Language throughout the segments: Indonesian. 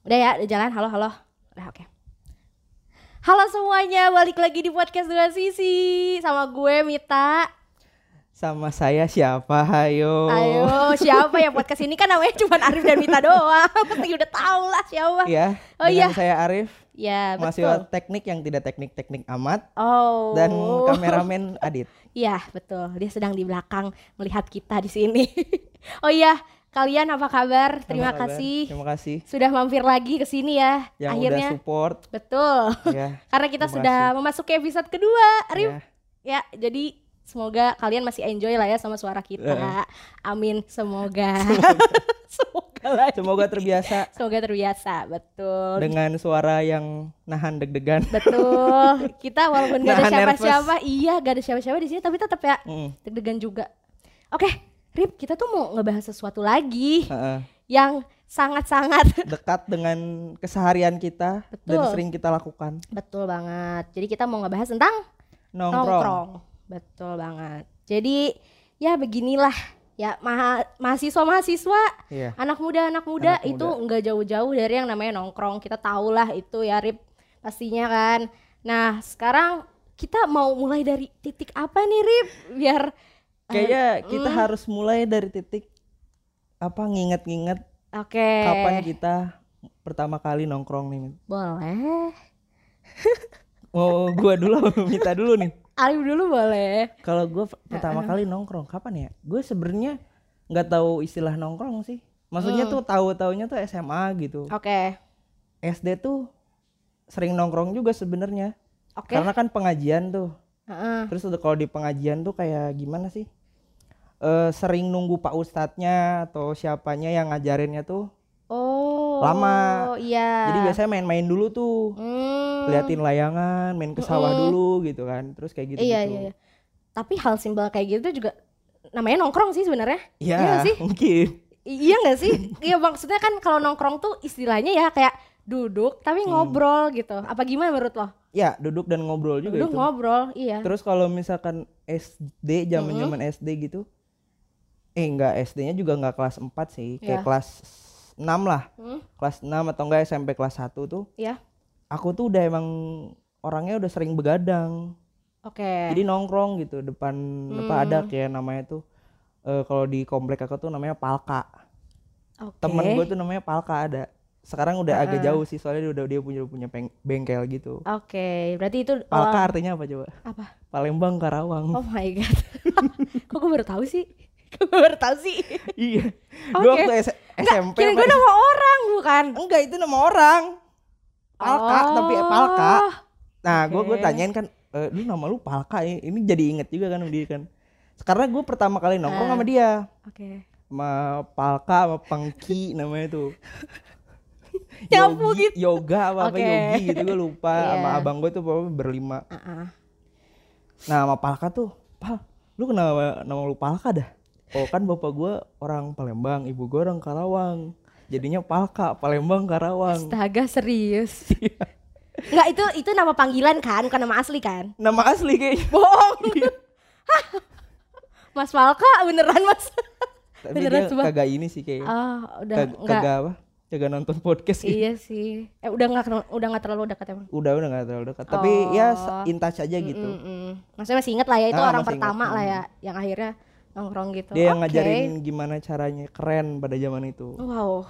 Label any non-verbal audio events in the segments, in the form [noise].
Udah ya, udah jalan. Halo, halo. Udah oke. Halo semuanya, balik lagi di podcast dua sisi sama gue Mita. Sama saya siapa? Hayo. Ayo, siapa ya podcast ini kan namanya cuma Arif dan Mita doang. [laughs] Pasti udah tahu lah siapa. Ya. Oh iya. saya Arif, Ya, mahasiswa betul. teknik yang tidak teknik-teknik amat Oh. dan kameramen Adit. Iya, betul. Dia sedang di belakang melihat kita di sini. [laughs] oh iya, kalian apa kabar? Terima Apa kabar? kasih Terima kasih sudah mampir lagi ke sini ya. yang Akhirnya. udah support Betul. ya. [laughs] Karena kita Terima sudah memasuki episode kedua, Arif. ya. Ya, jadi semoga kalian masih enjoy lah ya sama suara kita. Eh. Amin, semoga. [laughs] [laughs] semoga lah. Semoga terbiasa Semoga terbiasa, betul. dengan suara yang nahan deg-degan. Betul. Kita walaupun gak ada siapa-siapa, iya gak ada siapa-siapa di sini tapi tetap ya Mm, deg-degan juga. Oke, Rip, kita tuh mau ngebahas sesuatu lagi heeh. yang sangat-sangat [laughs] Dekat dengan keseharian kita dan Betul. sering kita lakukan. betul banget. Jadi kita mau ngebahas tentang Nongkrong. nongkrong. Betul banget. Jadi ya beginilah ya maha, mahasiswa-mahasiswa, Iya. anak muda anak muda Anak itu nggak jauh-jauh dari yang namanya nongkrong. Kita tahulah itu ya Rip pastinya kan. Nah, sekarang kita mau mulai dari titik apa nih Rip biar Kayaknya kita mm. harus mulai dari titik apa nginget-nginget oke. kapan kita pertama kali nongkrong nih. Boleh. [laughs] Oh, gua dulu minta dulu nih. Arif dulu boleh. Kalau gue pertama kali nongkrong kapan ya? Gue sebenarnya nggak tahu istilah nongkrong sih. Maksudnya Hmm. tuh tahu taunya tuh SMA gitu. Oke. SD tuh sering nongkrong juga sebenarnya. Oke. Karena kan pengajian tuh. Heeh. Terus udah kalau di pengajian tuh kayak gimana sih? Eh sering nunggu pak ustadznya atau siapanya yang ngajarinnya tuh. Oh. Lama. Iya. Jadi biasanya main-main dulu tuh. Hmm. Liatin layangan, main ke sawah dulu gitu kan. Terus kayak gitu. Iya, iya, iya. Tapi hal simpel kayak gitu juga namanya nongkrong sih sebenarnya. Iya, Iya nggak sih? [laughs] mungkin. Iya nggak sih? Iya maksudnya kan kalau nongkrong tuh istilahnya ya kayak duduk tapi Hmm. ngobrol gitu. Apa gimana menurut lo? Ya, duduk dan ngobrol juga Duduk itu. ngobrol, iya. Terus kalau misalkan SD zaman-zaman SD gitu. Eh enggak, SD-nya juga enggak kelas 4 sih, kayak Iya. kelas 6 lah. Hmm, Kelas 6 atau enggak SMP kelas 1 tuh. Iya. Aku tuh udah emang orangnya udah sering begadang. Oke. Jadi nongkrong gitu depan apa Hmm. ada kayak namanya tuh eh, kalau di komplek aku tuh namanya Palka. Oke. Temen gue tuh namanya Palka ada. Sekarang udah agak Heeh. jauh sih soalnya dia udah dia punya punya peng- bengkel gitu. Oke, berarti itu Palka oh, artinya apa coba? apa? Palembang Karawang. Oh my god. [laughs] Kok gue baru tahu sih? [laughs] Gue tahu sih? iya. [laughs] Oke. Gue waktu S- SMP Kira gue nama orang bukan? Enggak itu nama orang. Palka tapi Oh. Palka. Nah gue gue Oke. tanyain kan, e, lu nama lu Palka ini, ini jadi inget juga kan sama dia kan. Karena gue pertama kali nongkrong Ah. sama dia, Oke. sama Palka, sama Pengki namanya tuh. [laughs] Nyapu Yogi- gitu. Yoga apa apa Oke. Yogi gitu gue lupa sama Iya. abang gue tuh pokoknya berlima. Ah-ah. Nah sama Palka tuh, Pal, lu kenapa nama lu Palka dah? Oh kan bapak gue orang Palembang, ibu gue orang Karawang. Jadinya Palka, Palembang, Karawang. Astaga serius. [laughs] Iya. Enggak itu itu nama panggilan kan, bukan nama asli kan? Nama asli kayaknya. Bohong. [laughs] Iya. [laughs] Mas Falka beneran Mas. Tapi Beneran dia kagak ini sih kayaknya. Ah, udah Kag- enggak. kagak apa? Kagak nonton podcast gitu. Iya sih. Eh udah enggak udah enggak terlalu dekat emang. Udah udah gak terlalu dekat. Tapi ya Oh. in touch aja gitu. Mm-mm. Maksudnya masih inget lah ya itu Ah, orang pertama inget. lah ya yang akhirnya nongkrong gitu. Dia yang Oke. ngajarin gimana caranya keren pada zaman itu. Wow.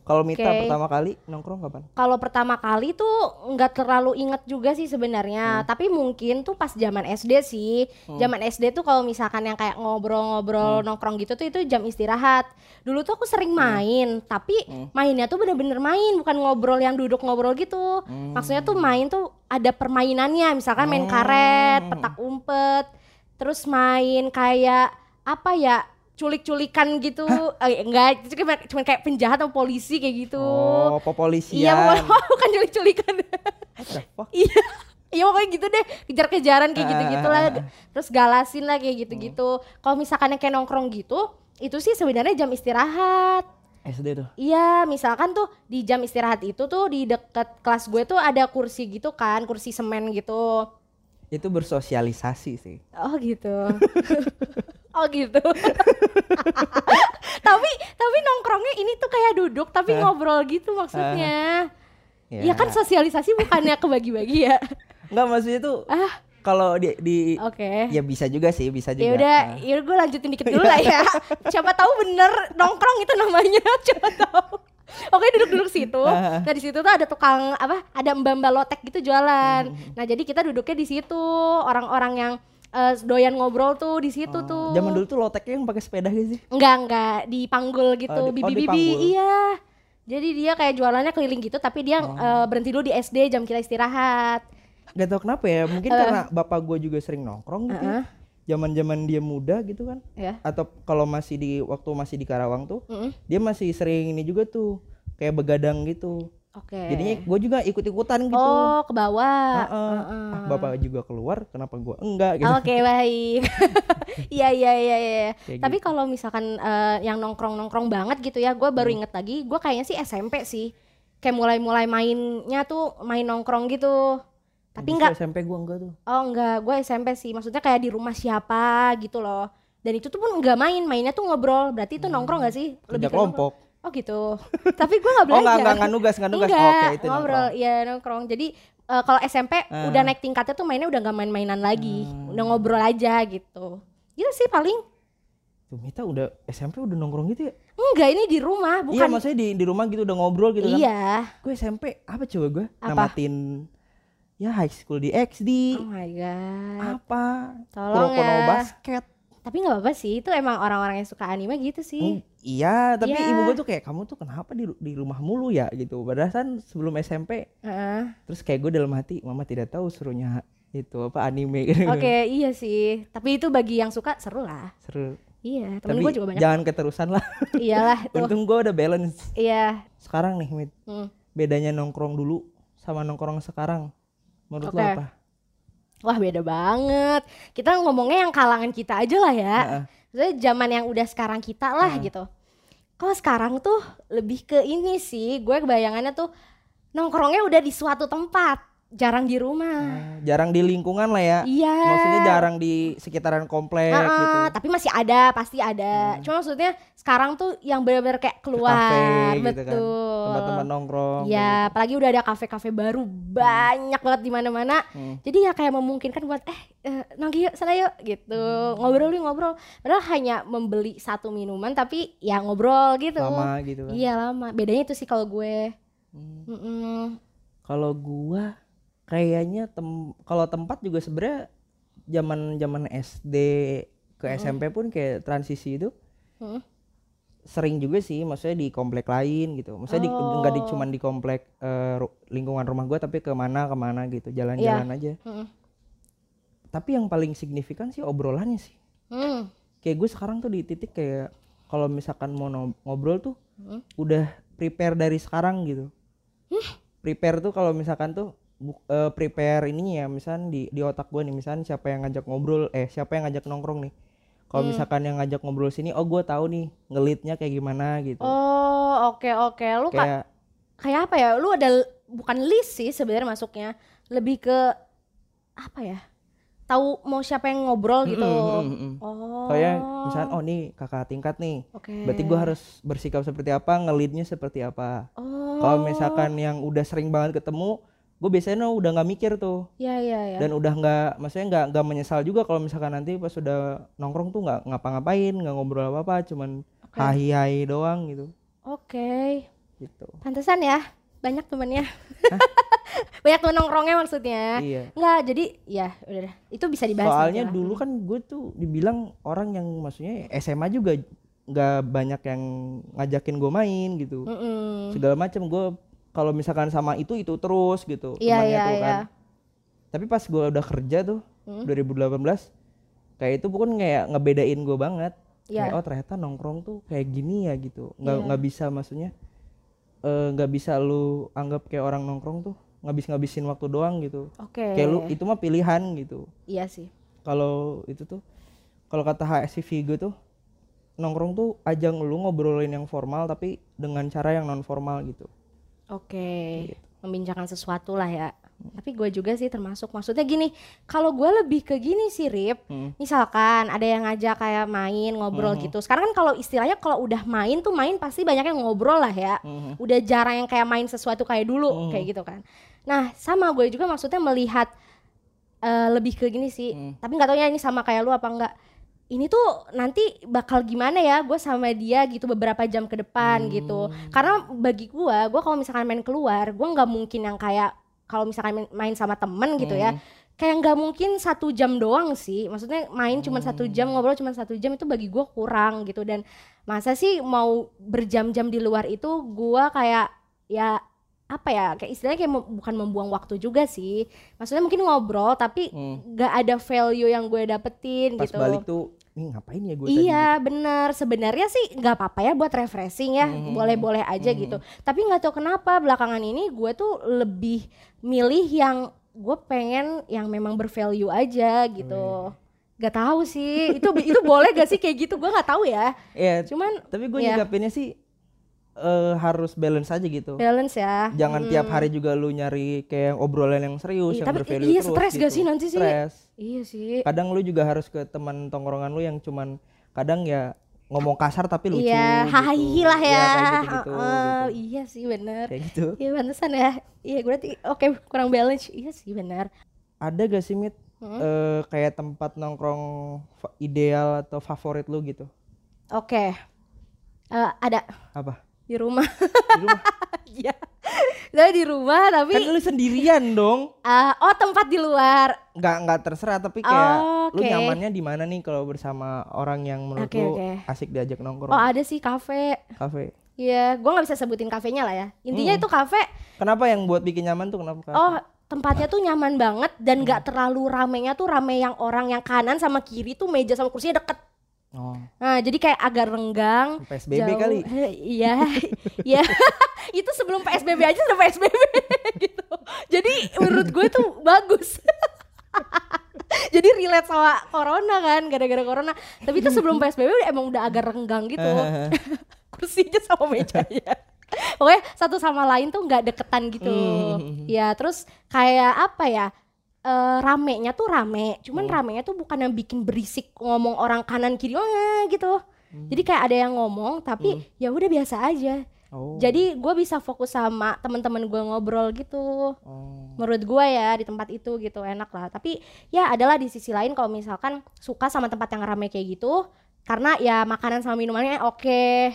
Kalau Mita Oke. pertama kali nongkrong kapan? Kalau pertama kali tuh nggak terlalu inget juga sih Hmm. sebenarnya, tapi mungkin tuh pas zaman SD sih. Zaman SD tuh kalau misalkan yang kayak Hmm. ngobrol-ngobrol nongkrong gitu tuh itu jam istirahat. Dulu tuh aku sering main, tapi Hmm. mainnya tuh bener-bener main, bukan ngobrol yang duduk ngobrol gitu. Hmm. Maksudnya tuh main tuh ada permainannya, misalkan main Hmm. karet, petak umpet, terus main kayak apa ya? culik-culikan gitu eh, enggak itu cuma, cuma kayak penjahat atau polisi kayak gitu Oh, popolisian. Iya [laughs] bukan, culik-culikan. [laughs] Iya. Iya pokoknya gitu deh, kejar-kejaran kayak Ah, gitu-gitu ah, lah. ah, ah. Terus galasin lah kayak gitu-gitu. Kalau misalkan kayak nongkrong gitu, itu sih sebenarnya jam istirahat. SD tuh. Iya, misalkan tuh di jam istirahat itu tuh di dekat kelas gue tuh ada kursi gitu kan, kursi semen gitu. Itu bersosialisasi sih. Oh gitu. [laughs] oh gitu [laughs] tapi tapi nongkrongnya ini tuh kayak duduk tapi Hah? ngobrol gitu maksudnya Ya. ya kan sosialisasi bukannya kebagi-bagi ya [laughs] Enggak maksudnya tuh ah kalau di, di oke ya bisa juga sih, bisa juga. ya udah Ah. ya gue lanjutin dikit dulu lah ya siapa tahu bener nongkrong itu namanya siapa tahu Oke duduk-duduk situ. [laughs] Ah. Nah di situ tuh ada tukang apa? Ada mbak-mbak lotek gitu jualan. Hmm. Nah jadi kita duduknya di situ. Orang-orang yang eh, doyan ngobrol tuh di situ Oh, tuh. Zaman dulu tuh loteknya yang pakai sepeda gitu sih. Enggak enggak dipanggul gitu Oh, di- oh, bibi-bibi. dipanggul. iya. Jadi dia kayak jualannya keliling gitu tapi dia Oh. eh, berhenti dulu di SD jam kita istirahat. Gak tau kenapa ya, mungkin karena bapak gue juga sering nongkrong gitu. ya. Zaman-zaman dia muda gitu kan. Ya. Atau kalau masih di waktu masih di Karawang tuh, Mm-mm. dia masih sering ini juga tuh kayak begadang gitu. Oke. Jadinya gue juga ikut-ikutan gitu. Oh, ke bawah. Heeh. Heeh. Ah, bapak juga keluar, kenapa gue enggak gitu. Oke baik. [laughs] Iya iya iya iya. Kayak Tapi gitu. kalau misalkan eh, yang nongkrong nongkrong banget gitu ya, gue baru inget lagi, gue kayaknya sih SMP sih. Kayak mulai-mulai mainnya tuh main nongkrong gitu. Tapi enggak, SMP gue enggak tuh. oh enggak, gue SMP sih. Maksudnya kayak di rumah siapa gitu loh. Dan itu tuh pun enggak main, mainnya tuh ngobrol. Berarti itu nongkrong gak sih? Kerja ke nongkrong. kelompok. Oh gitu. [laughs] Tapi gue gak Oh belajar. enggak, enggak, enggak nugas, enggak nugas. Enggak, Oke, itu ngobrol, iya nongkrong. Jadi eh, kalau SMP Ah. udah naik tingkatnya tuh mainnya udah gak main-mainan lagi, Hmm. udah ngobrol aja gitu. Gitu sih paling. Tuh Mita udah SMP udah nongkrong gitu ya? Enggak, ini di rumah, Iya bukan. maksudnya di, di rumah gitu udah ngobrol gitu kan. Iya. Gue SMP apa coba gue? Apa? Namatin ya high school di XD. Oh my god. Apa? Tolong Kurokono ya. basket. Tapi nggak apa-apa sih, itu emang orang-orang yang suka anime gitu sih. Hmm, iya, tapi Iya. ibu gue tuh kayak kamu tuh kenapa di di rumah mulu ya gitu. Padahal kan sebelum SMP Heeh. terus kayak gue dalam hati mama tidak tahu suruhnya itu apa anime [laughs] gitu. Oke, iya sih. Tapi itu bagi yang suka seru lah. Seru. Iya, temen Tapi gue juga banyak. jangan keterusan lah. [laughs] Iyalah [laughs] tuh. Untung gue udah balance. Iya. Sekarang nih, Mit, Hmm. bedanya nongkrong dulu sama nongkrong sekarang. Menurut lo Oke. apa? Wah beda banget. Kita ngomongnya yang kalangan kita aja lah ya. Maksudnya zaman yang udah sekarang kita lah Hmm. gitu. Kalau sekarang tuh lebih ke ini sih, gue kebayangannya tuh nongkrongnya udah di suatu tempat, jarang di rumah. Nah, jarang di lingkungan lah ya. Iya. Maksudnya jarang di sekitaran komplek gitu. Hmm. tapi masih ada, pasti ada. Cuma maksudnya sekarang tuh yang benar-benar kayak keluar, kafe gitu kan. betul. Tempat-tempat nongkrong. gitu. Ya, apalagi udah ada kafe-kafe baru banyak banget di mana-mana. Hmm. Jadi ya kayak memungkinkan buat eh, eh nongki yuk sana yuk gitu. Hmm. Ngobrol yuk ngobrol. Padahal hanya membeli satu minuman tapi ya ngobrol gitu. Lama gitu kan. Iya lama. Bedanya itu sih kalau gue. Hmm. Kalau gua kayaknya tem kalau tempat juga sebenarnya zaman-zaman SD ke SMP pun kayak transisi itu Mm. sering juga sih maksudnya di komplek lain gitu maksudnya di enggak di Oh. cuman di komplek ru- lingkungan rumah gua tapi ke mana ke mana gitu jalan-jalan Iya. aja Mm-mm. tapi yang paling signifikan sih obrolannya sih Mm. kayak gue sekarang tuh di titik kayak kalau misalkan mau ngobrol tuh Hmm. udah prepare dari sekarang gitu prepare tuh kalau misalkan tuh bu- eh, prepare ininya ya misalnya di di otak gue nih misalnya siapa yang ngajak ngobrol eh siapa yang ngajak nongkrong nih kalau Hmm. misalkan yang ngajak ngobrol sini oh gue tahu nih ngelitnya kayak gimana gitu Oh, oke oke. Lu ka- kayak kayak apa ya? Lu ada bukan list sih sebenarnya masuknya. Lebih ke apa ya? Tahu mau siapa yang ngobrol gitu. Mm, mm, mm, mm. Oh. kayak misalnya oh nih kakak tingkat nih Oke. berarti gue harus bersikap seperti apa ngelitnya seperti apa Oh. kalau misalkan yang udah sering banget ketemu gue biasanya udah nggak mikir tuh Ya ya ya. dan udah nggak maksudnya nggak nggak menyesal juga kalau misalkan nanti pas udah nongkrong tuh nggak ngapa-ngapain nggak ngobrol apa apa cuman Oke. hahi hahi doang gitu Oke. gitu Pantesan ya. Banyak temennya. [laughs] Banyak temen nongkrongnya maksudnya. iya Enggak, jadi ya udah. Itu bisa dibahas soalnya dulu kan gue tuh dibilang orang yang maksudnya SMA juga nggak banyak yang ngajakin gue main gitu Mm-mm. segala macam gue kalau misalkan sama itu itu terus gitu Iya, temannya iya, tuh kan tapi pas gue udah kerja tuh Hmm. 2018 kayak itu bukan kayak ngebedain gue banget Iya. kayak oh ternyata nongkrong tuh kayak gini ya gitu nggak Iya. nggak bisa maksudnya eh, nggak bisa lu anggap kayak orang nongkrong tuh ngabis ngabisin waktu doang gitu Oke. kayak lu itu mah pilihan gitu Iya sih. kalau itu tuh kalau kata HSV gue tuh nongkrong tuh ajang lu ngobrolin yang formal tapi dengan cara yang non formal gitu Oke. Membincangkan sesuatu lah ya. Tapi gue juga sih termasuk. Maksudnya gini, kalau gue lebih ke gini sih, Rip. Hmm. Misalkan ada yang ngajak kayak main ngobrol Mhm. gitu. Sekarang kan kalau istilahnya kalau udah main tuh main pasti banyak yang ngobrol lah ya. Mhm. Udah jarang yang kayak main sesuatu kayak dulu Mhm. kayak gitu kan. Nah, sama gue juga maksudnya melihat eh, lebih ke gini sih. Hmm. Tapi nggak tahu ya ini sama kayak lu apa enggak. Ini tuh nanti bakal gimana ya gue sama dia gitu beberapa jam ke depan Hmm. gitu. Karena bagi gue, gue kalau misalkan main keluar, gue nggak mungkin yang kayak kalau misalkan main, sama temen gitu ya, Hmm. kayak nggak mungkin satu jam doang sih. Maksudnya main cuma satu jam, ngobrol cuma satu jam itu bagi gue kurang gitu. Dan masa sih mau berjam-jam di luar itu gue kayak ya apa ya kayak istilahnya kayak mem- bukan membuang waktu juga sih. Maksudnya mungkin ngobrol tapi Hmm. nggak ada value yang gue dapetin Pas gitu. balik tuh, nih ngapain ya gue Iya bener. Sebenarnya sih nggak apa-apa ya buat refreshing ya. Mhm. boleh-boleh aja Mhm. gitu tapi nggak tahu kenapa belakangan ini gue tuh lebih milih yang gue pengen yang memang bervalue aja gitu. Gak tahu sih. Itu itu boleh gak sih kayak gitu? Gue nggak tahu ya. Iya, cuman tapi gue Iya. nyikapinnya sih eh, harus balance aja gitu. balance ya Jangan Mm. tiap hari juga lu nyari kayak obrolan yang serius, Iya, yang tapi bervalue iya, terus stres gitu. gak sih nanti sih? Stres. iya sih Kadang lu juga harus ke teman tongkrongan lu yang cuman kadang ya ngomong kasar tapi lucu iya gitu. hahihi lah Iya, ya kayak gitu-gitu, Heeh, gitu. iya sih bener Kayak gitu. iya pantesan ya iya gue berarti oke kurang balance iya sih bener Ada gak sih Mit Hmm. eh, kayak tempat nongkrong ideal atau favorit lu gitu? Oke. Eh, ada Apa? Di rumah. Di rumah. [laughs] Iya. Saya di rumah tapi kan lu sendirian dong. eh, oh tempat di luar. nggak nggak terserah tapi kayak lu Oke. nyamannya di mana nih kalau bersama orang yang menurut Oke, lu oke. asik diajak nongkrong Oh ada sih kafe. kafe Iya, gua nggak bisa sebutin kafenya lah ya. Intinya Hmm. itu kafe. kenapa yang buat bikin nyaman tuh kenapa kafe? Oh tempatnya tuh nyaman banget dan Hmm. nggak terlalu ramenya tuh rame yang orang yang kanan sama kiri tuh meja sama kursinya deket. Oh Nah jadi kayak agak renggang. PSBB jauh. kali [laughs] Iya, iya. [laughs] itu sebelum PSBB aja sudah PSBB [laughs] gitu. Jadi menurut gue tuh bagus. Jadi relate sama corona kan, gara-gara corona. Tapi itu sebelum PSBB emang udah agak renggang gitu. Kursinya sama mejanya. Pokoknya satu sama lain tuh nggak deketan gitu. Hmm. Ya terus kayak apa ya? Eh, ramenya tuh rame, cuman Hmm. ramenya tuh bukan yang bikin berisik ngomong orang kanan kiri oh eh, gitu. Jadi kayak ada yang ngomong tapi ya udah biasa aja. oh Jadi gue bisa fokus sama teman-teman gue ngobrol gitu. oh Menurut gue ya di tempat itu gitu enak lah. Tapi ya adalah di sisi lain kalau misalkan suka sama tempat yang rame kayak gitu, karena ya makanan sama minumannya oke.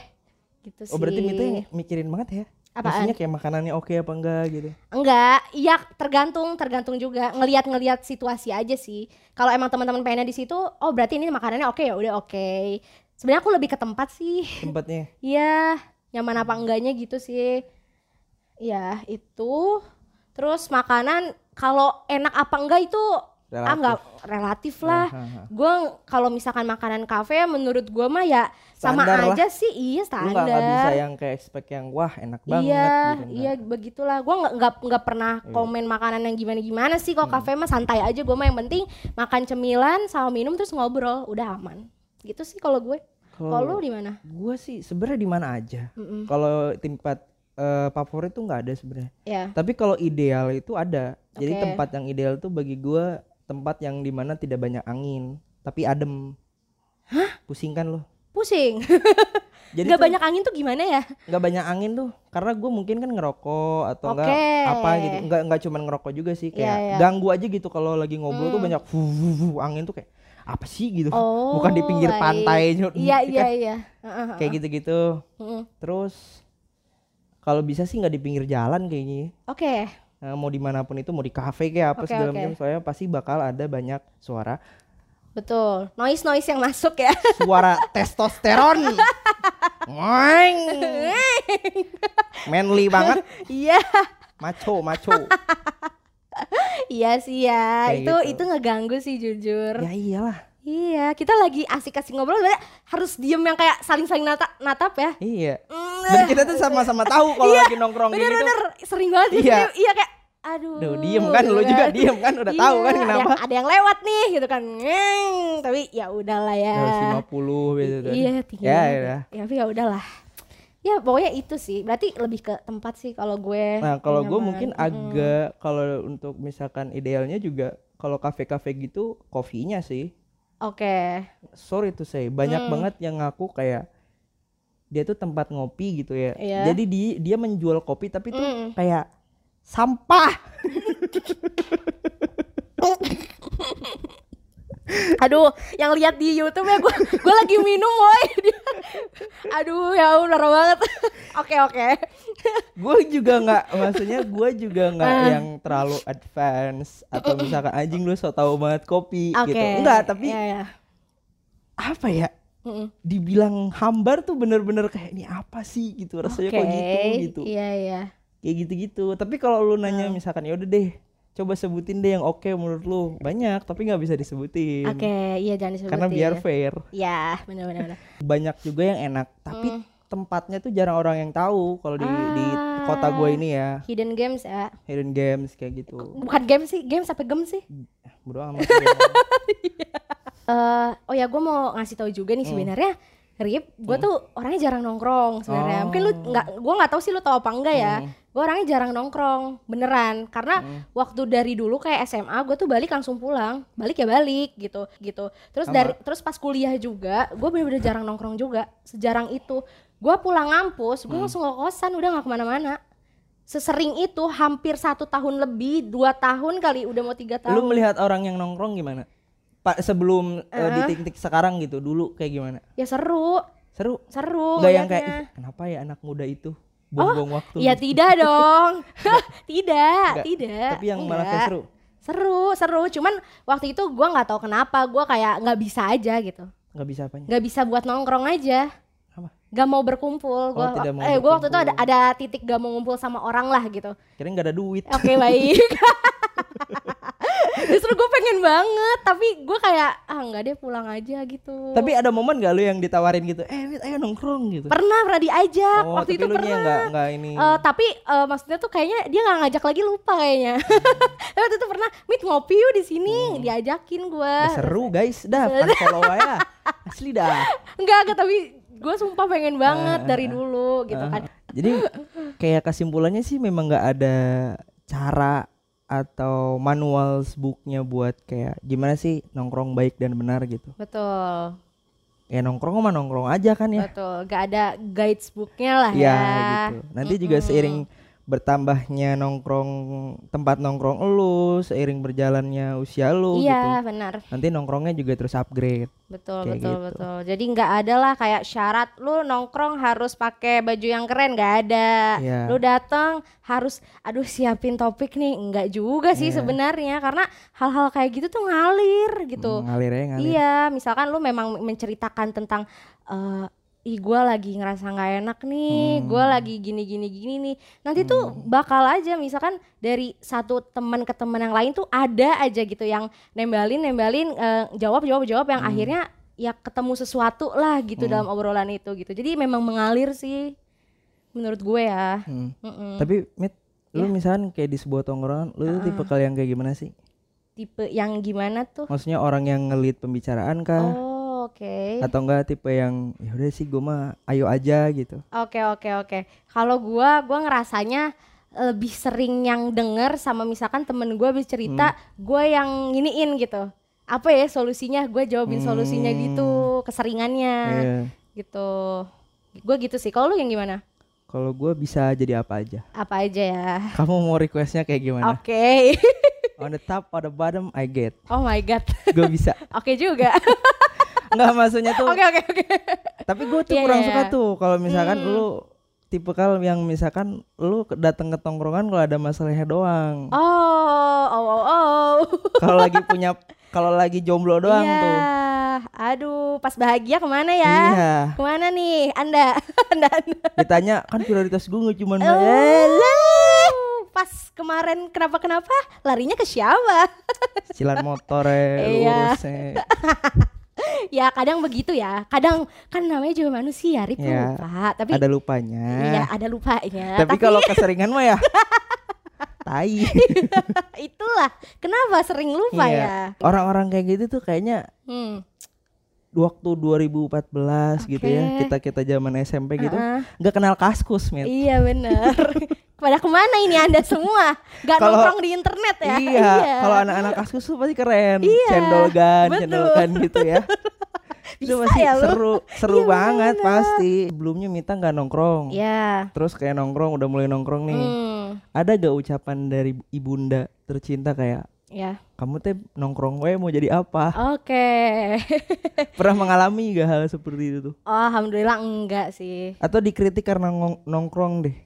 Gitu sih. oh berarti itu yang mikirin banget ya Apaan? Maksudnya kayak makanannya oke apa enggak gitu Enggak, iya tergantung, tergantung juga ngelihat-ngelihat situasi aja sih. Kalau emang teman-teman pengennya di situ, oh berarti ini makanannya oke ya udah oke. Sebenarnya aku lebih ke tempat sih. tempatnya [laughs] Iya, nyaman apa enggaknya gitu sih. Ya, itu. Terus makanan kalau enak apa enggak itu ah Relatif. enggak relatif lah. Ah, ah, ah. Gue kalau misalkan makanan kafe menurut gua mah ya sama Standar lah. aja sih, iya lu standar. nggak nggak bisa yang kayak expect yang wah enak banget iya, gitu iya begitulah. Gua nggak nggak nggak pernah Iya. komen makanan yang gimana gimana sih. Kalau Hmm. kafe mah santai aja. Gua mah yang penting makan cemilan sama minum terus ngobrol, udah aman. Gitu sih kalau gue. Kalau lu di mana? gue sih sebenarnya di mana aja Mm-mm. kalau tempat eh, favorit tuh nggak ada sebenarnya Ya. Tapi kalau ideal itu ada. Jadi Oke. tempat yang ideal tuh bagi gua tempat yang di mana tidak banyak angin, tapi adem. Hah? Pusing kan lo? Pusing. Jadi Gak tuh banyak angin tuh gimana ya? nggak banyak angin tuh, karena gue mungkin kan ngerokok atau enggak Oke. apa gitu. Enggak enggak cuman ngerokok juga sih, kayak Iya, iya. ganggu aja gitu kalau lagi ngobrol tuh Hmm. banyak fu, fu, fu, angin tuh kayak apa sih gitu. Oh, Bukan di pinggir baik. pantai. Iya iya [laughs] iya. Kayak gitu-gitu. heeh. Terus kalau bisa sih nggak di pinggir jalan kayaknya. Oke. Nah, mau di mana pun itu mau di kafe kayak apa Oke, segala oke. macam soalnya pasti bakal ada banyak suara Betul. Noise noise yang masuk ya. [laughs] suara testosteron Ngoeng. [laughs] manly banget Iya. maco maco [laughs] Iya sih ya. Kayak itu gitu. itu ngeganggu sih jujur. ya iyalah Iya, kita lagi asik-asik ngobrol harus diem yang kayak saling-saling natap, natap ya. iya Mm, dan kita tuh sama-sama [laughs] tahu kalau lagi nongkrong gitu Bener-bener sering banget gitu. Iya. Iya kayak aduh. Duh, diem kan, lu juga diem kan, udah tahu kan Iya, kenapa. Ada, ada yang lewat nih gitu kan. Ngeng, tapi ya udahlah ya. 150 gitu kan Iya, tinggi ya ya Ya, tapi ya udahlah. Ya pokoknya itu sih. Berarti lebih ke tempat sih kalau gue. Nah, kalau gue mungkin Mm-mm. agak kalau untuk misalkan idealnya juga kalau kafe-kafe gitu kopinya sih. Oke. Sorry to say, banyak Hmm. banget yang ngaku kayak dia tuh tempat ngopi gitu ya. Iya. Jadi di, dia menjual kopi tapi tuh Mm. kayak sampah. Aduh, yang lihat di YouTube ya gue gue lagi minum. Dia- Aduh, ya benar banget. Oke, oke. gue juga nggak maksudnya gue juga nggak Ah. yang terlalu advance atau misalkan anjing lu so tau banget kopi Oke. gitu. Enggak, tapi Iya, iya. apa ya? Mm-mm. Dibilang hambar tuh bener-bener kayak ini apa sih gitu rasanya kok Oke, gitu gitu. Iya, iya. kayak gitu-gitu tapi kalau lu nanya misalkan ya udah deh coba sebutin deh yang oke menurut lu banyak tapi nggak bisa disebutin Oke, iya jangan disebutin. karena biar fair Ya, benar benar. benar. [laughs] banyak juga yang enak tapi Hmm. tempatnya tuh jarang orang yang tahu kalau di di Ah. kota gue ini ya Hidden games ya. hidden games kayak gitu Bukan game sih, game sampai gem sih. bro amat [laughs] Eh, oh ya gue mau ngasih tahu juga nih sebenarnya Rip, gue tuh orangnya jarang nongkrong sebenarnya. Mungkin lu nggak, gue nggak tahu sih lu tahu apa enggak ya. Gue orangnya jarang nongkrong, beneran. Karena waktu dari dulu kayak SMA, gue tuh balik langsung pulang, balik ya balik gitu, gitu. Terus Sama. dari, terus pas kuliah juga, gue bener-bener jarang nongkrong juga. Sejarang itu, gue pulang ngampus, gue langsung ke kosan, udah nggak ke mana-mana. Sesering itu, hampir satu tahun lebih, dua tahun kali, udah mau tiga tahun. lu melihat orang yang nongkrong gimana pak sebelum eh, di titik sekarang gitu dulu kayak gimana Ya seru, seru seru. nggak yang kayak ngeliatnya. "Ih, kenapa ya anak muda itu buang-buang waktu Ya gitu." tidak [laughs] dong. [laughs] tidak, Nggak, tidak. tapi yang malah kayak enggak. seru Seru, seru. Cuman waktu itu gua nggak tahu kenapa, gua kayak nggak bisa aja gitu. nggak bisa apanya Nggak bisa buat nongkrong aja. apa Gak mau berkumpul. Gua, tidak mau eh, gua waktu itu ada ada titik gak mau ngumpul sama orang lah gitu. kira nggak ada duit Oke baik. [laughs] Justru gue pengen banget, tapi gue kayak ah nggak deh pulang aja gitu. Tapi ada momen gak lu yang ditawarin gitu, eh Wit, ayo nongkrong gitu. pernah pernah diajak oh, waktu itu pernah. nggak nggak ini. Eh, tapi eh, maksudnya tuh kayaknya dia nggak ngajak lagi lupa kayaknya. [laughs] tapi waktu itu pernah meet ngopi yuk di sini diajakin gue. Udah seru guys, dah follow [laughs] ya. Asli dah. Enggak enggak tapi gue sumpah pengen banget Ah, dari dulu gitu Ah, kan. Jadi kayak kesimpulannya sih memang nggak ada cara atau manual booknya buat kayak gimana sih nongkrong baik dan benar gitu. Betul Ya nongkrong mah nongkrong aja kan ya. betul. Gak ada guides booknya lah Ya, ya. gitu. Nanti juga seiring bertambahnya nongkrong tempat nongkrong lu, seiring berjalannya usia lu gitu. Iya benar. Nanti nongkrongnya juga terus upgrade. Betul Kayak betul gitu. betul. Jadi nggak ada lah kayak syarat lu nongkrong harus pakai baju yang keren nggak ada. Iya. Lu datang harus aduh siapin topik nih nggak juga sih Iya. sebenarnya karena hal-hal kayak gitu tuh ngalir gitu. Hmm, ngalir ya ngalir. Iya, misalkan lu memang menceritakan tentang eh ih gue lagi ngerasa nggak enak nih, Hmm. gue lagi gini gini gini nih. Nanti tuh bakal aja misalkan dari satu teman ke teman yang lain tuh ada aja gitu yang nembalin nembalin eh, jawab jawab jawab yang akhirnya ya ketemu sesuatu lah gitu dalam obrolan itu gitu. Jadi memang mengalir sih menurut gue ya. Hmm. Mm-mm. Tapi Mit, Ya. lu misalkan kayak di sebuah tongkrongan, lu tuh tipe kalian kayak gimana sih? Tipe yang gimana tuh? Maksudnya orang yang ngelit pembicaraan kah? Oh, oke. Atau enggak tipe yang ya udah sih gue mah ayo aja gitu. Oke oke oke. Kalau gua gua ngerasanya lebih sering yang denger sama misalkan temen gua habis cerita, gua yang nginiin gitu. Apa ya solusinya? Gue jawabin solusinya gitu, keseringannya Iya. gitu. Gue gitu sih. Kalau lu yang gimana? Kalau gue bisa jadi apa aja. Apa aja ya? Kamu mau requestnya kayak gimana? Oke. On the top, on the bottom, I get. oh my god. Gue bisa. [laughs] Oke juga. [laughs] Enggak maksudnya tuh. Oke oke oke. Tapi gue tuh Iya, kurang iya, suka iya. tuh kalau misalkan lu tipe kal yang misalkan lu datang ke tongkrongan kalau ada masalahnya doang. Oh, oh, oh, oh. Kalau lagi punya kalau lagi jomblo doang Iya. tuh. Aduh, pas bahagia ke mana ya? Iya. Ke mana nih? Anda, [laughs] anda, anda. Ditanya kan prioritas gue nggak cuma Oh, pas kemarin kenapa kenapa larinya ke siapa? cicilan motor ya, Iya. Ya kadang begitu ya. Kadang kan namanya juga manusia, Rip Iya. lupa. Tapi Ada lupanya. iya ada lupanya. Tapi kalau keseringan mah ya [laughs] tai. itulah kenapa sering lupa Iya. ya. Orang-orang kayak gitu tuh kayaknya Hmm. waktu 2014 gitu ya kita kita zaman SMP gitu nggak kenal kaskus met Iya bener. [laughs] Pada ke mana ini anda semua? Gak Kalau- nongkrong di internet ya? iya kalau anak-anak kaskus tuh pasti keren Iya, cendol gan cendol gan gitu ya [laughs] itu pasti ya seru seru Iya, banget bener. pasti sebelumnya Mita nggak nongkrong Iya. terus kayak nongkrong udah mulai nongkrong nih Hmm. ada gak ucapan dari ibunda tercinta kayak Ya. kamu teh nongkrong we mau jadi apa Oke. [laughs] pernah mengalami gak hal seperti itu tuh Oh, alhamdulillah enggak sih. atau dikritik karena nongkrong deh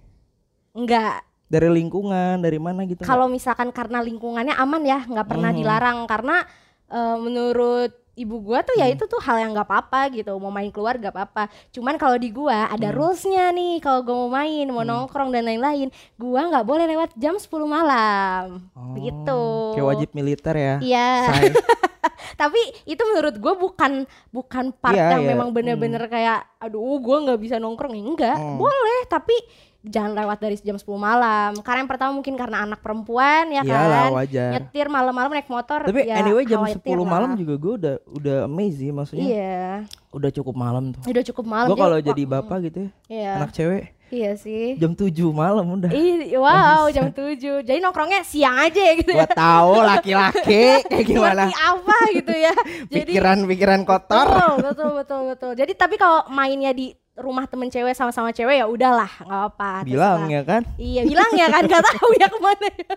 Enggak. dari lingkungan dari mana gitu Kalau misalkan karena lingkungannya aman ya, nggak pernah Mhm. dilarang karena eh, menurut ibu gua tuh ya Hmm. itu tuh hal yang nggak apa-apa gitu. Mau main keluar nggak apa-apa. Cuman kalau di gua ada Hmm. rulesnya nih. Kalau gua mau main, mau nongkrong dan lain-lain, gua nggak boleh lewat jam 10 malam. Oh, Begitu. kayak wajib militer ya Iya. [laughs] Tapi itu menurut gue bukan bukan part Iya, yang iya. memang bener-bener kayak aduh gue nggak bisa nongkrong ya enggak Hmm. boleh tapi jangan lewat dari jam 10 malam. Karena yang pertama mungkin karena anak perempuan ya Iyalah kan? wajar. Nyetir malam-malam naik motor tapi ya anyway jam khawatir 10 lah. malam juga gue udah udah amazing maksudnya iya. udah cukup malam tuh. Udah cukup malam gue kalau jadi bapak gitu ya iya. anak cewek iya sih. jam 7 malam udah. Ih, wow jam 7 jadi nongkrongnya siang aja ya gitu gua ya. tahu laki-laki kayak gimana. Seperti apa gitu ya. [laughs] Jadi pikiran-pikiran kotor. Betul, betul, betul, betul. Jadi tapi kalau mainnya di rumah temen cewek sama-sama cewek ya udahlah, nggak apa-apa. bilang terserah. ya kan Iya, bilang ya kan, nggak tahu ya ke mana ya.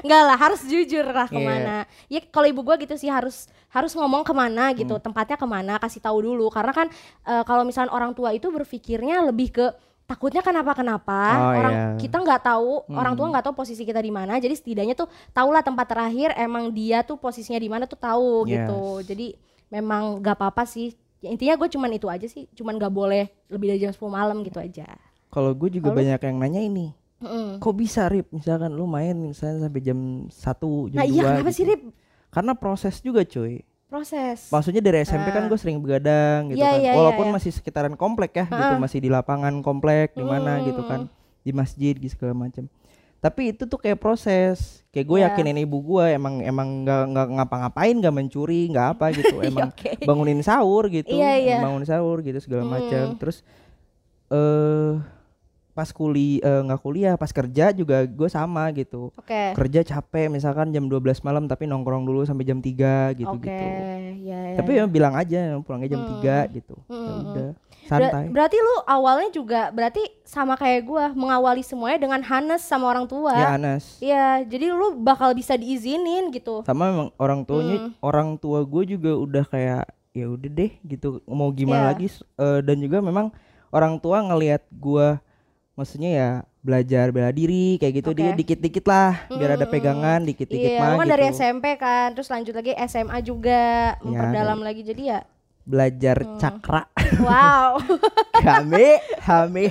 Enggak lah, harus jujur lah Iya. ke mana. Ya kalau ibu gua gitu sih harus harus ngomong ke mana gitu, Hmm. tempatnya ke mana, kasih tahu dulu. Karena kan eh, kalau misalnya orang tua itu berpikirnya lebih ke takutnya kenapa-kenapa. Oh, orang iya. kita nggak tahu, orang tua Hmm. nggak tahu posisi kita di mana. Jadi setidaknya tuh tahulah tempat terakhir emang dia tuh posisinya di mana tuh tahu gitu. Yes. Jadi memang nggak apa-apa sih. Ya, intinya gue cuman itu aja sih, cuman nggak boleh lebih dari jam 10 malam gitu aja. kalau gue juga Kalau lu? banyak yang nanya ini Mm-mm. kok bisa Rip misalkan lu main misalnya sampai jam 1 jam Nah 2 iya kenapa gitu. sih Rip? karena proses juga cuy Proses. maksudnya dari SMP kan Ah. gue sering begadang gitu Iya, kan iya, iya, walaupun iya. masih sekitaran komplek ya gitu Ah. masih di lapangan komplek di mana gitu Hmm. kan di masjid gitu segala macam tapi itu tuh kayak proses kayak gue Iya. yakinin ibu gue emang emang nggak nggak ngapa-ngapain nggak mencuri nggak apa gitu [laughs] Iya, emang oke. bangunin sahur gitu Iya, iya. bangunin sahur gitu segala Hmm. macam terus eh pas kuliah eh, nggak kuliah pas kerja juga gue sama gitu Oke. kerja capek misalkan jam 12 malam tapi nongkrong dulu sampai jam 3 gitu Oke. gitu Ya, ya, tapi ya bilang aja pulangnya jam Hmm. 3 gitu ya Hmm, udah Ber- santai berarti lu awalnya juga berarti sama kayak gua mengawali semuanya dengan hanes sama orang tua. ya Anas Iya, jadi lu bakal bisa diizinin gitu. sama memang orang tuanya Hmm. orang tua gue juga udah kayak ya udah deh gitu mau gimana Iya. lagi eh, dan juga memang orang tua ngelihat gua maksudnya ya belajar bela diri kayak gitu dia Oke. dikit-dikit lah biar ada pegangan dikit-dikit Iya, mah kan gitu dari SMP kan, terus lanjut lagi SMA juga, memperdalam lagi jadi ya. Belajar Hmm. cakra Wow. [laughs] kami kami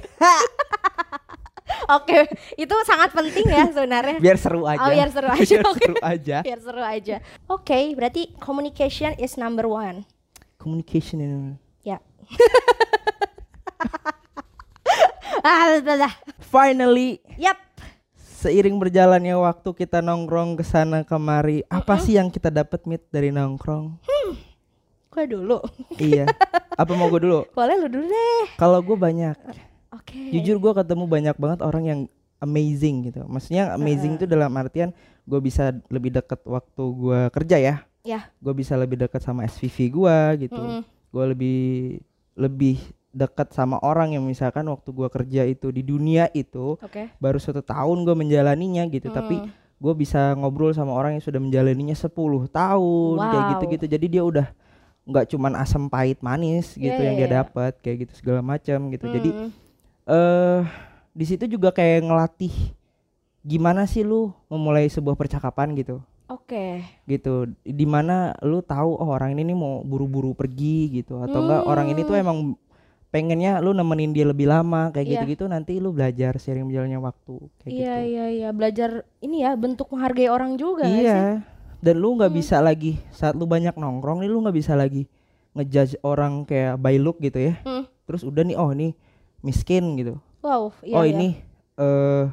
Oke, itu sangat penting ya sebenarnya. biar seru aja Oh, biar seru [laughs] aja, biar seru aja Biar seru aja. Oke, berarti communication is number one. communication ini Ya. [laughs] ah, udah. finally Yap. seiring berjalannya waktu kita nongkrong ke sana kemari apa sih yang kita dapat mit dari nongkrong Gue dulu. [laughs] iya apa mau gue dulu Boleh lu dulu deh. kalau gue banyak Oke. jujur gue ketemu banyak banget orang yang amazing gitu maksudnya amazing itu dalam artian gue bisa lebih deket waktu gue kerja ya Ya. gue bisa lebih dekat sama SVV gue gitu Mm-mm. gue lebih lebih dekat sama orang yang misalkan waktu gue kerja itu di dunia itu Oke. baru satu tahun gue menjalaninya gitu tapi Mm. gue bisa ngobrol sama orang yang sudah menjalaninya 10 tahun kayak Wow. gitu-gitu jadi dia udah nggak cuman asam pahit manis gitu Iya, yang iya, dia iya. dapat kayak gitu segala macam gitu jadi Mm. eh di situ juga kayak ngelatih gimana sih lu memulai sebuah percakapan gitu Oke. gitu di mana lu tahu oh orang ini nih mau buru-buru pergi gitu atau enggak orang ini tuh Hmm. emang pengennya lu nemenin dia lebih lama kayak Iya. gitu-gitu nanti lu belajar sering berjalannya waktu kayak Iya gitu iya iya belajar ini ya bentuk menghargai orang juga nggak sih? Dan lu nggak Hmm. bisa lagi saat lu banyak nongkrong nih lu nggak bisa lagi ngejudge orang kayak by look gitu ya Hmm. terus udah nih oh ini miskin gitu Wow. Iya, oh iya. ini eh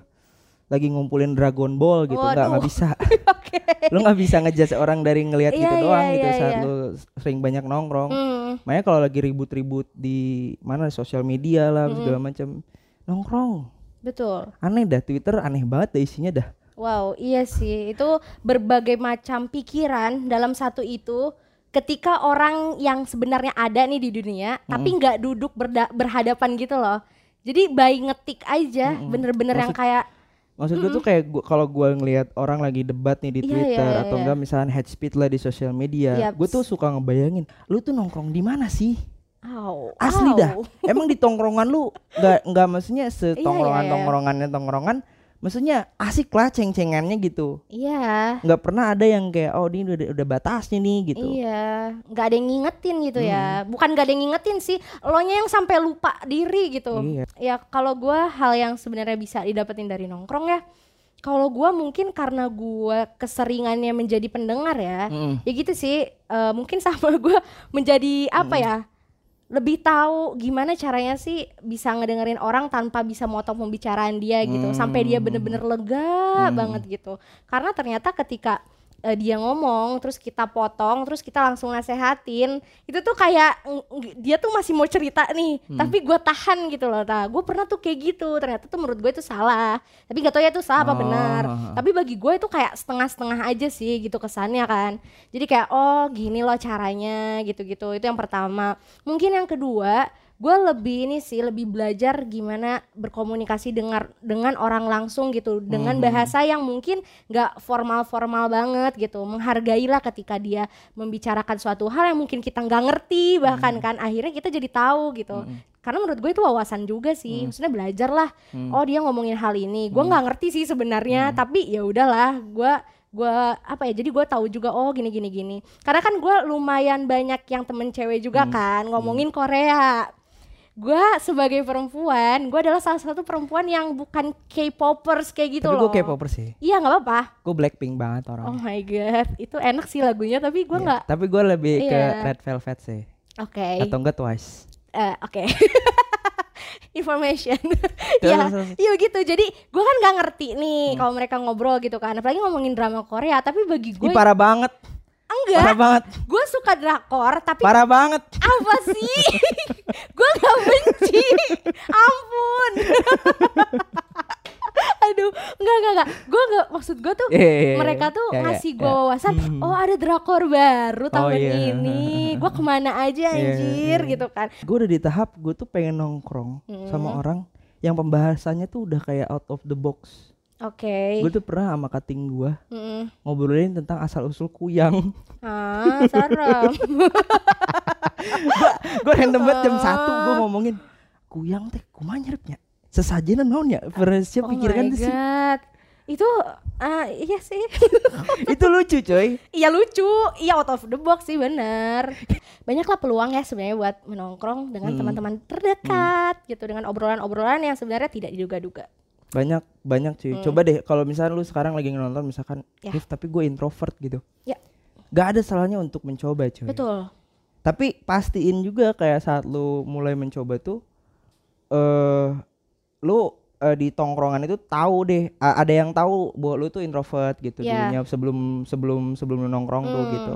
lagi ngumpulin Dragon Ball gitu nggak nggak bisa [laughs] Oke. lu nggak bisa ngejudge orang dari ngelihat Iya, gitu iya, doang gitu iya, saat iya. lu sering banyak nongkrong Hmm. makanya kalau lagi ribut-ribut di mana sosial media lah segala macam nongkrong Betul. aneh dah Twitter aneh banget dah isinya dah Wow, iya sih. Itu berbagai macam pikiran dalam satu itu ketika orang yang sebenarnya ada nih di dunia tapi nggak duduk berda- berhadapan gitu loh. Jadi by ngetik aja, bener-bener yang Maksud- kayak Maksud gue tuh kayak gua, kalau gua ngelihat orang lagi debat nih di Iya, Twitter iya, iya, atau iya. enggak misalnya hate speech lah di sosial media, Yaps. gue tuh suka ngebayangin, lu tuh nongkrong di mana sih? Au, Asli au. dah. Emang di tongkrongan lu nggak nggak maksudnya Iya, setongkrongan tongkrongannya tongkrongan, maksudnya asik lah ceng-cengannya gitu. Iya. Nggak pernah ada yang kayak oh ini udah udah batasnya nih gitu. Iya, nggak ada yang ngingetin gitu Hmm. ya. Bukan nggak ada yang ngingetin sih, elonya yang sampai lupa diri gitu. Iya. Ya kalau gua hal yang sebenarnya bisa didapetin dari nongkrong ya. Kalau gua mungkin karena gua keseringannya menjadi pendengar ya. Mm-mm. Ya gitu sih. eh, mungkin sama [laughs] gua menjadi apa ya? Lebih tahu gimana caranya sih bisa ngedengerin orang tanpa bisa motong pembicaraan dia gitu. Sampai dia bener-bener lega banget gitu. Karena ternyata ketika eh, dia ngomong terus kita potong terus kita langsung nasehatin. Itu tuh kayak dia tuh masih mau cerita nih tapi gue tahan gitu loh. Nah gue pernah tuh kayak gitu. Ternyata tuh menurut gue itu salah. Tapi gak tau ya itu salah apa Oh. benar. tapi bagi gue itu kayak setengah-setengah aja sih gitu kesannya kan. Jadi kayak oh gini loh caranya gitu-gitu. Itu yang pertama. Mungkin yang kedua gue lebih ini sih lebih belajar gimana berkomunikasi dengan dengan orang langsung gitu. Dengan bahasa yang mungkin nggak formal-formal banget gitu. Menghargailah ketika dia membicarakan suatu hal yang mungkin kita nggak ngerti bahkan kan. Akhirnya kita jadi tahu gitu. Karena menurut gue itu wawasan juga sih. Maksudnya belajar lah oh dia ngomongin hal ini. Gue nggak ngerti sih sebenarnya tapi ya udahlah gue gue apa ya jadi gue tahu juga oh gini gini gini. Karena kan gue lumayan banyak yang temen cewek juga kan ngomongin Korea gue sebagai perempuan gue adalah salah satu perempuan yang bukan K-popers kayak gitu Tapi loh gue K-popper sih. iya nggak apa-apa Gue Blackpink banget orang. oh my god itu enak sih lagunya tapi gue Iya. nggak Tapi gue lebih ke Iya. Red Velvet sih. oke Atau enggak Twice. Eh, oke [laughs] information [laughs] Terus, ya iya gitu jadi gue kan nggak ngerti nih kalau mereka ngobrol gitu kan apalagi ngomongin drama Korea tapi bagi gue parah banget. Enggak Parah banget. gue suka drakor tapi Parah banget. apa sih [laughs] gue nggak benci ampun [laughs] aduh enggak enggak enggak gue nggak maksud gue tuh Iya, iya, iya. mereka tuh Iya, iya, ngasih gue iya. wawasan Hmm. oh ada drakor baru tahun iya. ini gue [laughs] ke mana aja Iya, anjir iya. gitu kan Gue udah di tahap gue tuh pengen nongkrong sama orang yang pembahasannya tuh udah kayak out of the box. Oke. Gue tuh pernah sama kating gue Mm-mm. ngobrolin tentang asal usul kuyang. ah serem. [laughs] Gue random banget jam satu gue ngomongin kuyang teh kumaha nyerepnya sesajenan naon ya Versi oh pikirkan sih. Itu ah iya sih. [laughs] Itu lucu coy. Iya lucu, iya out of the box sih bener. Banyaklah peluang ya sebenarnya buat menongkrong dengan Hmm. teman-teman terdekat gitu dengan obrolan-obrolan yang sebenarnya tidak diduga-duga. Banyak banyak cuy coba deh kalau misalnya lu sekarang lagi nonton misalkan Ya. Tapi gue introvert gitu Ya. Gak ada salahnya untuk mencoba cuy Betul. tapi pastiin juga kayak saat lu mulai mencoba tuh eh lu eh, di tongkrongan itu tahu deh ada yang tahu bahwa lu tuh introvert gitu Ya. dulunya sebelum sebelum sebelum lu nongkrong tuh Hmm. gitu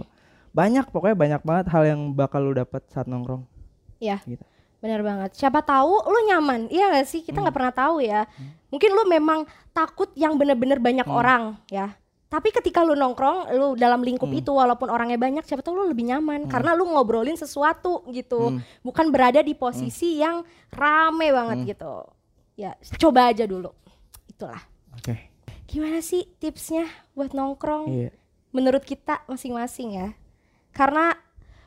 banyak pokoknya banyak banget hal yang bakal lu dapat saat nongkrong Ya. gitu Bener banget. Siapa tahu lu nyaman. Iya gak sih? Kita nggak pernah tahu ya. Mungkin lu memang takut yang bener-bener banyak orang ya. Tapi ketika lu nongkrong, lu dalam lingkup itu walaupun orangnya banyak, siapa tahu lu lebih nyaman karena lu ngobrolin sesuatu gitu. Bukan berada di posisi yang rame banget gitu. Ya, coba aja dulu. Itulah. oke Gimana sih tipsnya buat nongkrong? iya Menurut kita masing-masing ya. Karena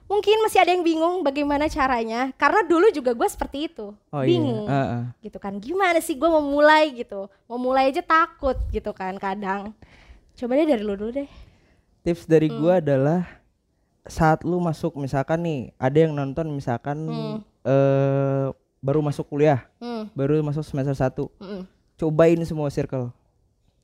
mungkin masih ada yang bingung bagaimana caranya. Karena dulu juga gue seperti itu, oh bingung iya Heeh. gitu kan. Gimana sih gue mau mulai gitu? Mau mulai aja takut gitu kan kadang. Coba deh dari lu dulu deh. tips dari Hmm. gua adalah saat lu masuk misalkan nih ada yang nonton misalkan Hmm. eh baru masuk kuliah Hmm, baru masuk semester 1 mm-mm. cobain semua circle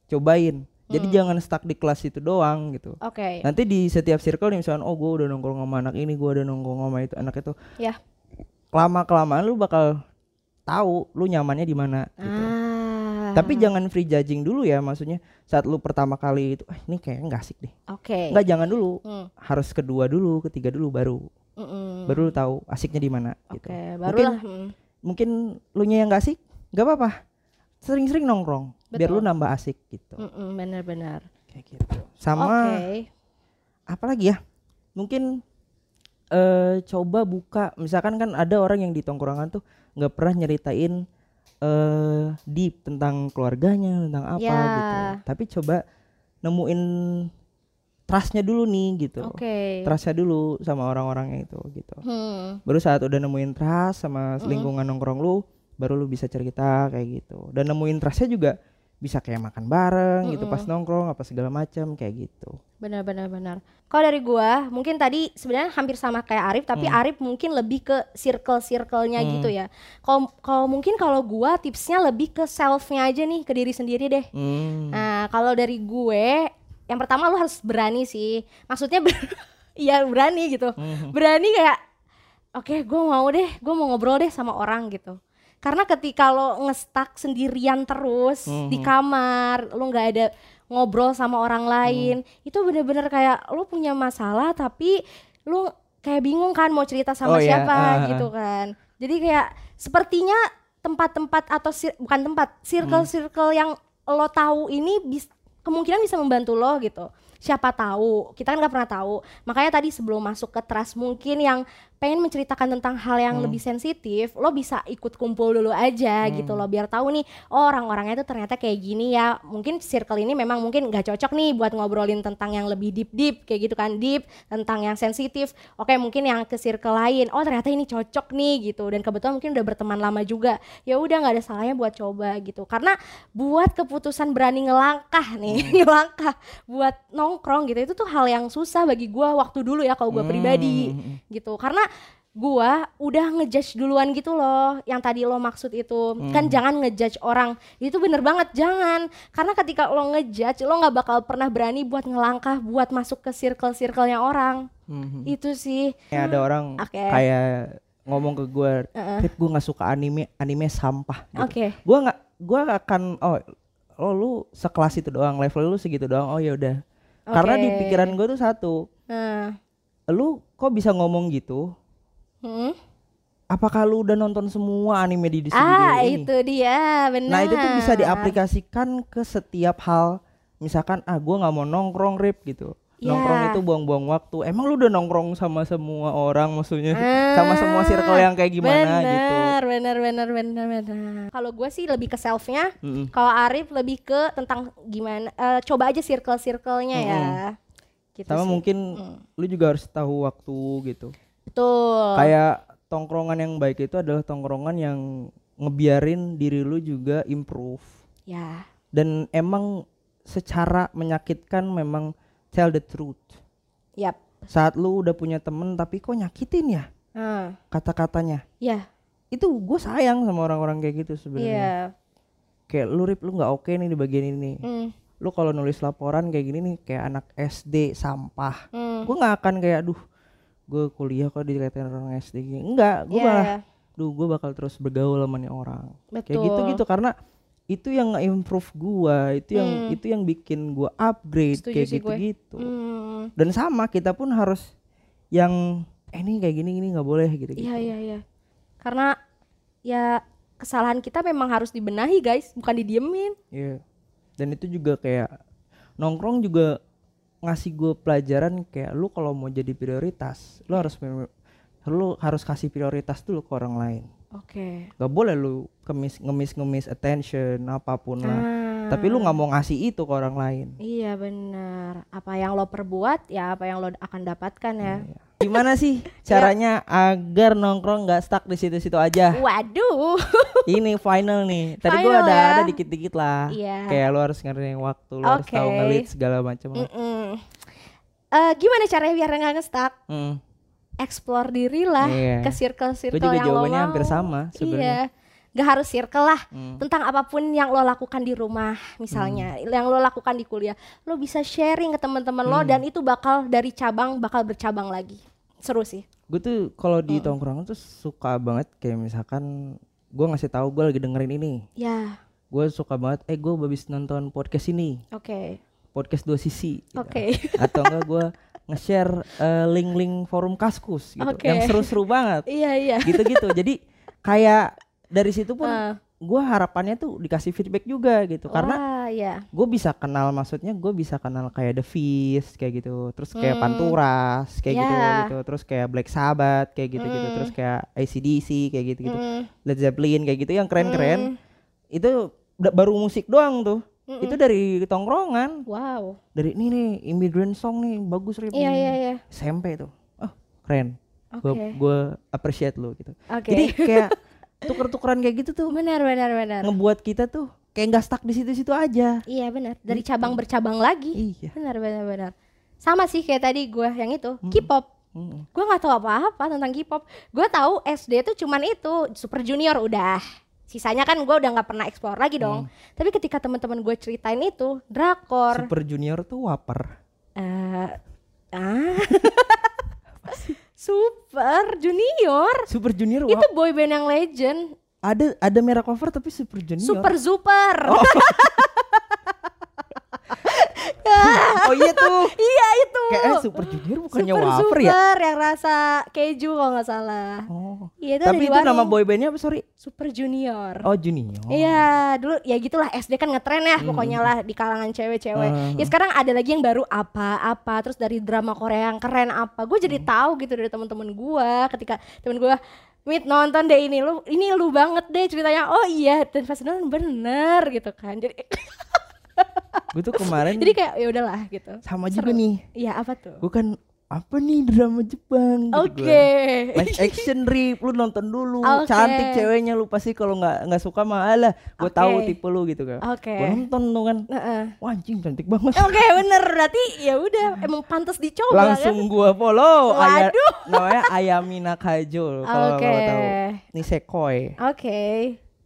cobain jadi Hmm. jangan stuck di kelas itu doang gitu Oke. nanti di setiap circle nih misalkan oh gue udah nongkrong sama anak ini gue udah nongkrong sama itu anak itu Ya. lama kelamaan lu bakal tahu lu nyamannya di mana gitu Ah, Tapi jangan free judging dulu ya, maksudnya saat lu pertama kali itu, ah ini kayaknya nggak asik deh. Oke. Enggak jangan dulu, Hmm. harus kedua dulu, ketiga dulu baru, Mm-mm. baru lu tahu asiknya di mana. Oke, Gitu. barulah. mm. Mungkin lu nya yang nggak asik, nggak apa-apa. Sering-sering nongkrong, biar Betul. lu nambah asik gitu. Mm-mm, benar-benar. Kayak gitu. Sama Oke. apa lagi ya? Mungkin eh coba buka, misalkan kan ada orang yang di tongkrongan tuh nggak pernah nyeritain eh deep tentang keluarganya, tentang apa Ya. gitu. Tapi coba nemuin trustnya dulu nih gitu. Oke. Trustnya dulu sama orang-orangnya itu gitu. Hmm. Baru saat udah nemuin trust sama lingkungan nongkrong lu, baru lu bisa cerita kayak gitu. Dan nemuin trustnya juga bisa kayak makan bareng gitu pas nongkrong apa segala macam kayak gitu. Benar benar benar. Kalau dari gua, mungkin tadi sebenarnya hampir sama kayak Arif, tapi Hmm. Arif mungkin lebih ke circle-circle-nya gitu ya. Kalau kalau mungkin kalau gua tipsnya lebih ke self-nya aja nih, ke diri sendiri deh. Hmm. Nah, kalau dari gue, yang pertama lu harus berani sih. Maksudnya ber- [laughs] iya berani gitu. Hmm. Berani kayak oke, gue mau deh, gue mau ngobrol deh sama orang gitu. Karena ketika lo ngestak sendirian terus di Hmm. kamar, lo nggak ada ngobrol sama orang lain, Hmm. itu bener-bener kayak lo punya masalah tapi lo kayak bingung kan mau cerita sama Oh, iya. siapa Ah, ah, gitu kan. Jadi kayak sepertinya tempat-tempat atau sir- bukan tempat, circle-circle yang lo tahu ini bis, kemungkinan bisa membantu lo gitu. Siapa tahu, kita kan nggak pernah tahu. Makanya tadi sebelum masuk ke trust mungkin yang pengen menceritakan tentang hal yang lebih sensitif, lo bisa ikut kumpul dulu aja gitu lo biar tahu nih, oh orang-orangnya tuh ternyata kayak gini ya. Mungkin circle ini memang mungkin nggak cocok nih buat ngobrolin tentang yang lebih deep deep kayak gitu kan deep tentang yang sensitif. Oke mungkin yang ke circle lain, oh ternyata ini cocok nih gitu. Dan kebetulan mungkin udah berteman lama juga. Ya udah nggak ada salahnya buat coba gitu. Karena buat keputusan berani ngelangkah nih, [laughs] ngelangkah buat nongkrong gitu itu tuh hal yang susah bagi gua waktu dulu ya kalau gua pribadi Hmm. gitu karena gua udah ngejudge duluan gitu loh yang tadi lo maksud itu kan jangan ngejudge orang itu bener banget jangan karena ketika lo ngejudge lo nggak bakal pernah berani buat ngelangkah buat masuk ke circle circle-nya orang Hmm. itu sih Kayak ada orang Oke. kayak ngomong ke gue, Heeh. Rip gue nggak suka anime, anime sampah. Gitu. oke Gue nggak, gue akan, oh, oh lu sekelas itu doang, level lu segitu doang. Oh ya udah. Karena di pikiran gue tuh satu, nah lu kok bisa ngomong gitu? Hmm. Apakah lu udah nonton semua anime di, di ah ini? itu dia benar Nah itu tuh bisa diaplikasikan ke setiap hal. Misalkan ah gue nggak mau nongkrong rip gitu. Nongkrong Ya. itu buang-buang waktu. Emang lu udah nongkrong sama semua orang maksudnya? Ah, sama semua circle yang kayak gimana gitu. bener, Bener bener bener bener. Kalau gue sih lebih ke selfnya. Mm-mm. Kalau Arif lebih ke tentang gimana. eh, coba aja circle circle-nya ya. Gitu Sama sih. mungkin lu juga harus tahu waktu gitu. Betul. Kayak tongkrongan yang baik itu adalah tongkrongan yang ngebiarin diri lu juga improve. Ya. Dan emang secara menyakitkan memang tell the truth. Yap. Saat lu udah punya temen tapi kok nyakitin ya Ah, kata-katanya. ya. Itu gue sayang sama orang-orang kayak gitu sebenarnya. Iya. Kayak lu rip lu nggak oke nih di bagian ini. Hmm. Lu kalau nulis laporan kayak gini nih kayak anak SD sampah. Hmm. Gue nggak akan kayak duh gue kuliah kok dikatain orang SD. Enggak, gue Iya, malah iya. duh gue bakal terus bergaul sama nih orang. Kayak Betul. gitu-gitu karena itu yang improve gua, itu yang Hmm. itu yang bikin gua upgrade Setuju kayak gue. gitu-gitu. Hmm. Dan sama kita pun harus yang eh ini kayak gini gini nggak boleh gitu gitu. Iya iya iya. Karena ya kesalahan kita memang harus dibenahi guys, bukan didiemin. Iya. Dan itu juga kayak nongkrong juga ngasih gue pelajaran kayak lu kalau mau jadi prioritas, lu harus lu harus kasih prioritas dulu ke orang lain. Oke. Gak boleh lu kemis ngemis ngemis attention apa pun lah. Ah. Tapi lu nggak mau ngasih itu ke orang lain. Iya benar. Apa yang lo perbuat ya apa yang lo akan dapatkan ya. Iya. Gimana sih caranya agar nongkrong nggak stuck di situ-situ aja? Waduh. Ini final nih. Tadi gua Final ada ya. ada dikit-dikit lah. Iya. Kayak lu harus ngertiin waktu, lu harus Oke. tahu ngelit segala macam. Mm-mm. Eh, gimana caranya biar nggak nge-stuck? Hmm. Explore diri lah Iya. ke circle-circle yang lo jawabannya mau. hampir sama sebenarnya. Iya. Gak harus circle lah. Hmm. Tentang apa pun yang lo lakukan di rumah misalnya, Hmm. yang lo lakukan di kuliah, lo bisa sharing ke teman-teman lo Hmm. dan itu bakal dari cabang bakal bercabang lagi. Seru sih. Gue tuh kalau di tongkrongan tuh suka banget kayak misalkan gue ngasih tahu gue lagi dengerin ini. Ya. gue suka banget eh gue habis nonton podcast ini Oke. podcast dua sisi gitu. Oke. atau enggak gue nge-share eh, link-link forum kaskus gitu Oke. yang seru-seru banget Iya iya. gitu-gitu jadi kayak dari situ pun Ah. Gue harapannya tuh dikasih feedback juga gitu karena Wah, iya. gue bisa kenal maksudnya gue bisa kenal kayak The Fist kayak gitu terus kayak Hmm. Panturas kayak gitu Ya. gitu terus kayak Black Sabbath kayak gitu gitu Hmm. terus kayak ACDC kayak gitu gitu Mm, Led Zeppelin kayak gitu yang keren-keren mm, itu baru musik doang tuh mm-mm. itu dari tongkrongan Wow. dari ini nih immigrant song nih bagus Rip Iya nih. iya iya. SMP tuh oh keren Oke. gue gue appreciate lu gitu Oke. jadi kayak [laughs] tuker-tukeran kayak gitu tuh benar benar benar. ngebuat kita tuh kayak nggak stuck di situ-situ aja Iya benar. Dari Gitu. cabang bercabang lagi. iya Benar benar benar. Sama sih kayak tadi gue yang itu Mm. K-pop. Mm. Gue nggak tahu apa-apa tentang K-pop. Gue tahu SD tuh cuman itu Super Junior udah. Sisanya kan gue udah nggak pernah explore lagi dong. Tapi ketika teman-teman gue ceritain itu drakor. Super Junior tuh waper Eh, ah. [laughs] Super Junior. Super Junior Itu boy band yang legend. ada ada merah cover tapi Super Junior Super Super. oh [laughs] [laughs] iya tuh iya itu. kayak eh, Super Junior bukannya Super wafer Super ya yang rasa keju kalau nggak salah. oh Iya itu tapi itu nama boybandnya apa sorry Super Junior. oh Junior Iya, dulu ya gitulah SD kan ngetren ya Hmm. pokoknya lah di kalangan cewek-cewek. Hmm. Ya sekarang ada lagi yang baru apa-apa, terus dari drama Korea yang keren apa. Gue jadi Hmm. tahu gitu dari teman-teman gua ketika temen gua Mit nonton deh ini lu ini lu banget deh ceritanya oh iya dan pas nonton bener gitu kan jadi [laughs] gue tuh kemarin jadi kayak ya udahlah gitu. Sama seru. juga nih. Iya apa tuh? Gue kan apa nih drama Jepang? gitu oke. Gua. live action rip. Lu nonton dulu. Oke. cantik ceweknya lu pasti kalau nggak nggak suka mah alah gue Oke. tahu tipe lu gitu kan. Oke. Gue nonton tuh kan. Heeh. wah anjing cantik banget. Oke bener. Berarti ya udah emang pantas dicoba langsung kan gua follow. Waduh. namanya Ayamina Kajol kalau Oke. mau tahu. Nisekoi oke.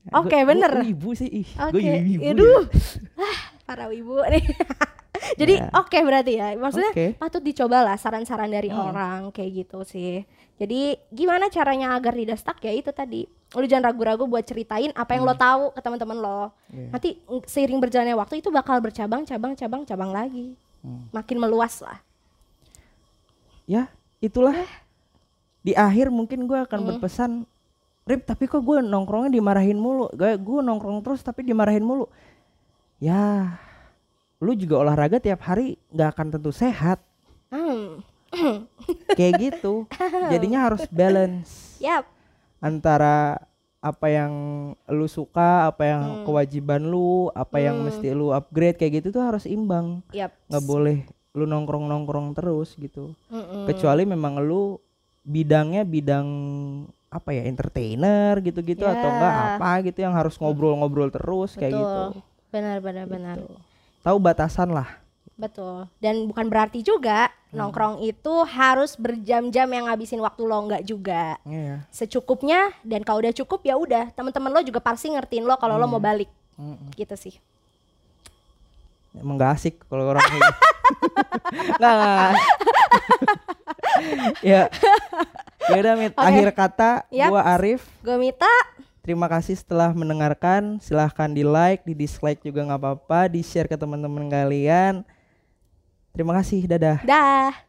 Gua- oke gua- bener. gua ibu sih ih. Oke, gue ibu aduh. ya. [laughs] Para ibu [laughs] nih. Jadi Ya. oke berarti ya. Maksudnya Oke. patut dicoba lah saran-saran dari Hmm. orang kayak gitu sih. Jadi gimana caranya agar tidak stuck ya itu tadi. Lu jangan ragu-ragu buat ceritain apa yang lo tahu ke teman-teman lo. Iya. Nanti seiring berjalannya waktu itu bakal bercabang, cabang, cabang, cabang lagi. Hmm. Makin meluas lah. ya itulah di akhir mungkin gua akan Hmm. berpesan Rip tapi kok gue nongkrongnya dimarahin mulu gue gue nongkrong terus tapi dimarahin mulu ya lu juga olahraga tiap hari nggak akan tentu sehat Hmm. [laughs] kayak gitu jadinya harus balance Yap. antara apa yang lu suka apa yang Hmm. kewajiban lu apa yang Hmm. mesti lu upgrade kayak gitu tuh harus imbang Yap. nggak boleh lu nongkrong nongkrong terus gitu Mm-mm. kecuali memang lu bidangnya bidang apa ya entertainer gitu-gitu Ya. atau enggak apa gitu yang harus ngobrol-ngobrol terus kayak Betul. gitu Benar, benar, benar. Gitu. tahu batasan lah Betul. Dan bukan berarti juga Hmm. nongkrong itu harus berjam-jam yang ngabisin waktu lo nggak juga. Iya. Secukupnya dan kalau udah cukup ya udah, teman-teman lo juga pasti ngertiin lo kalau lo mau balik. Mm-mm. Gitu sih. emang gak asik kalau orang kayak gitu. nggak [laughs] nggak. [laughs] ya ya udah Mit. Akhir kata Yap. gua Arif Gue Mita, Terima kasih setelah mendengarkan. Silahkan di like, di dislike juga nggak apa-apa, di share ke teman-teman kalian. Terima kasih, dadah. dah.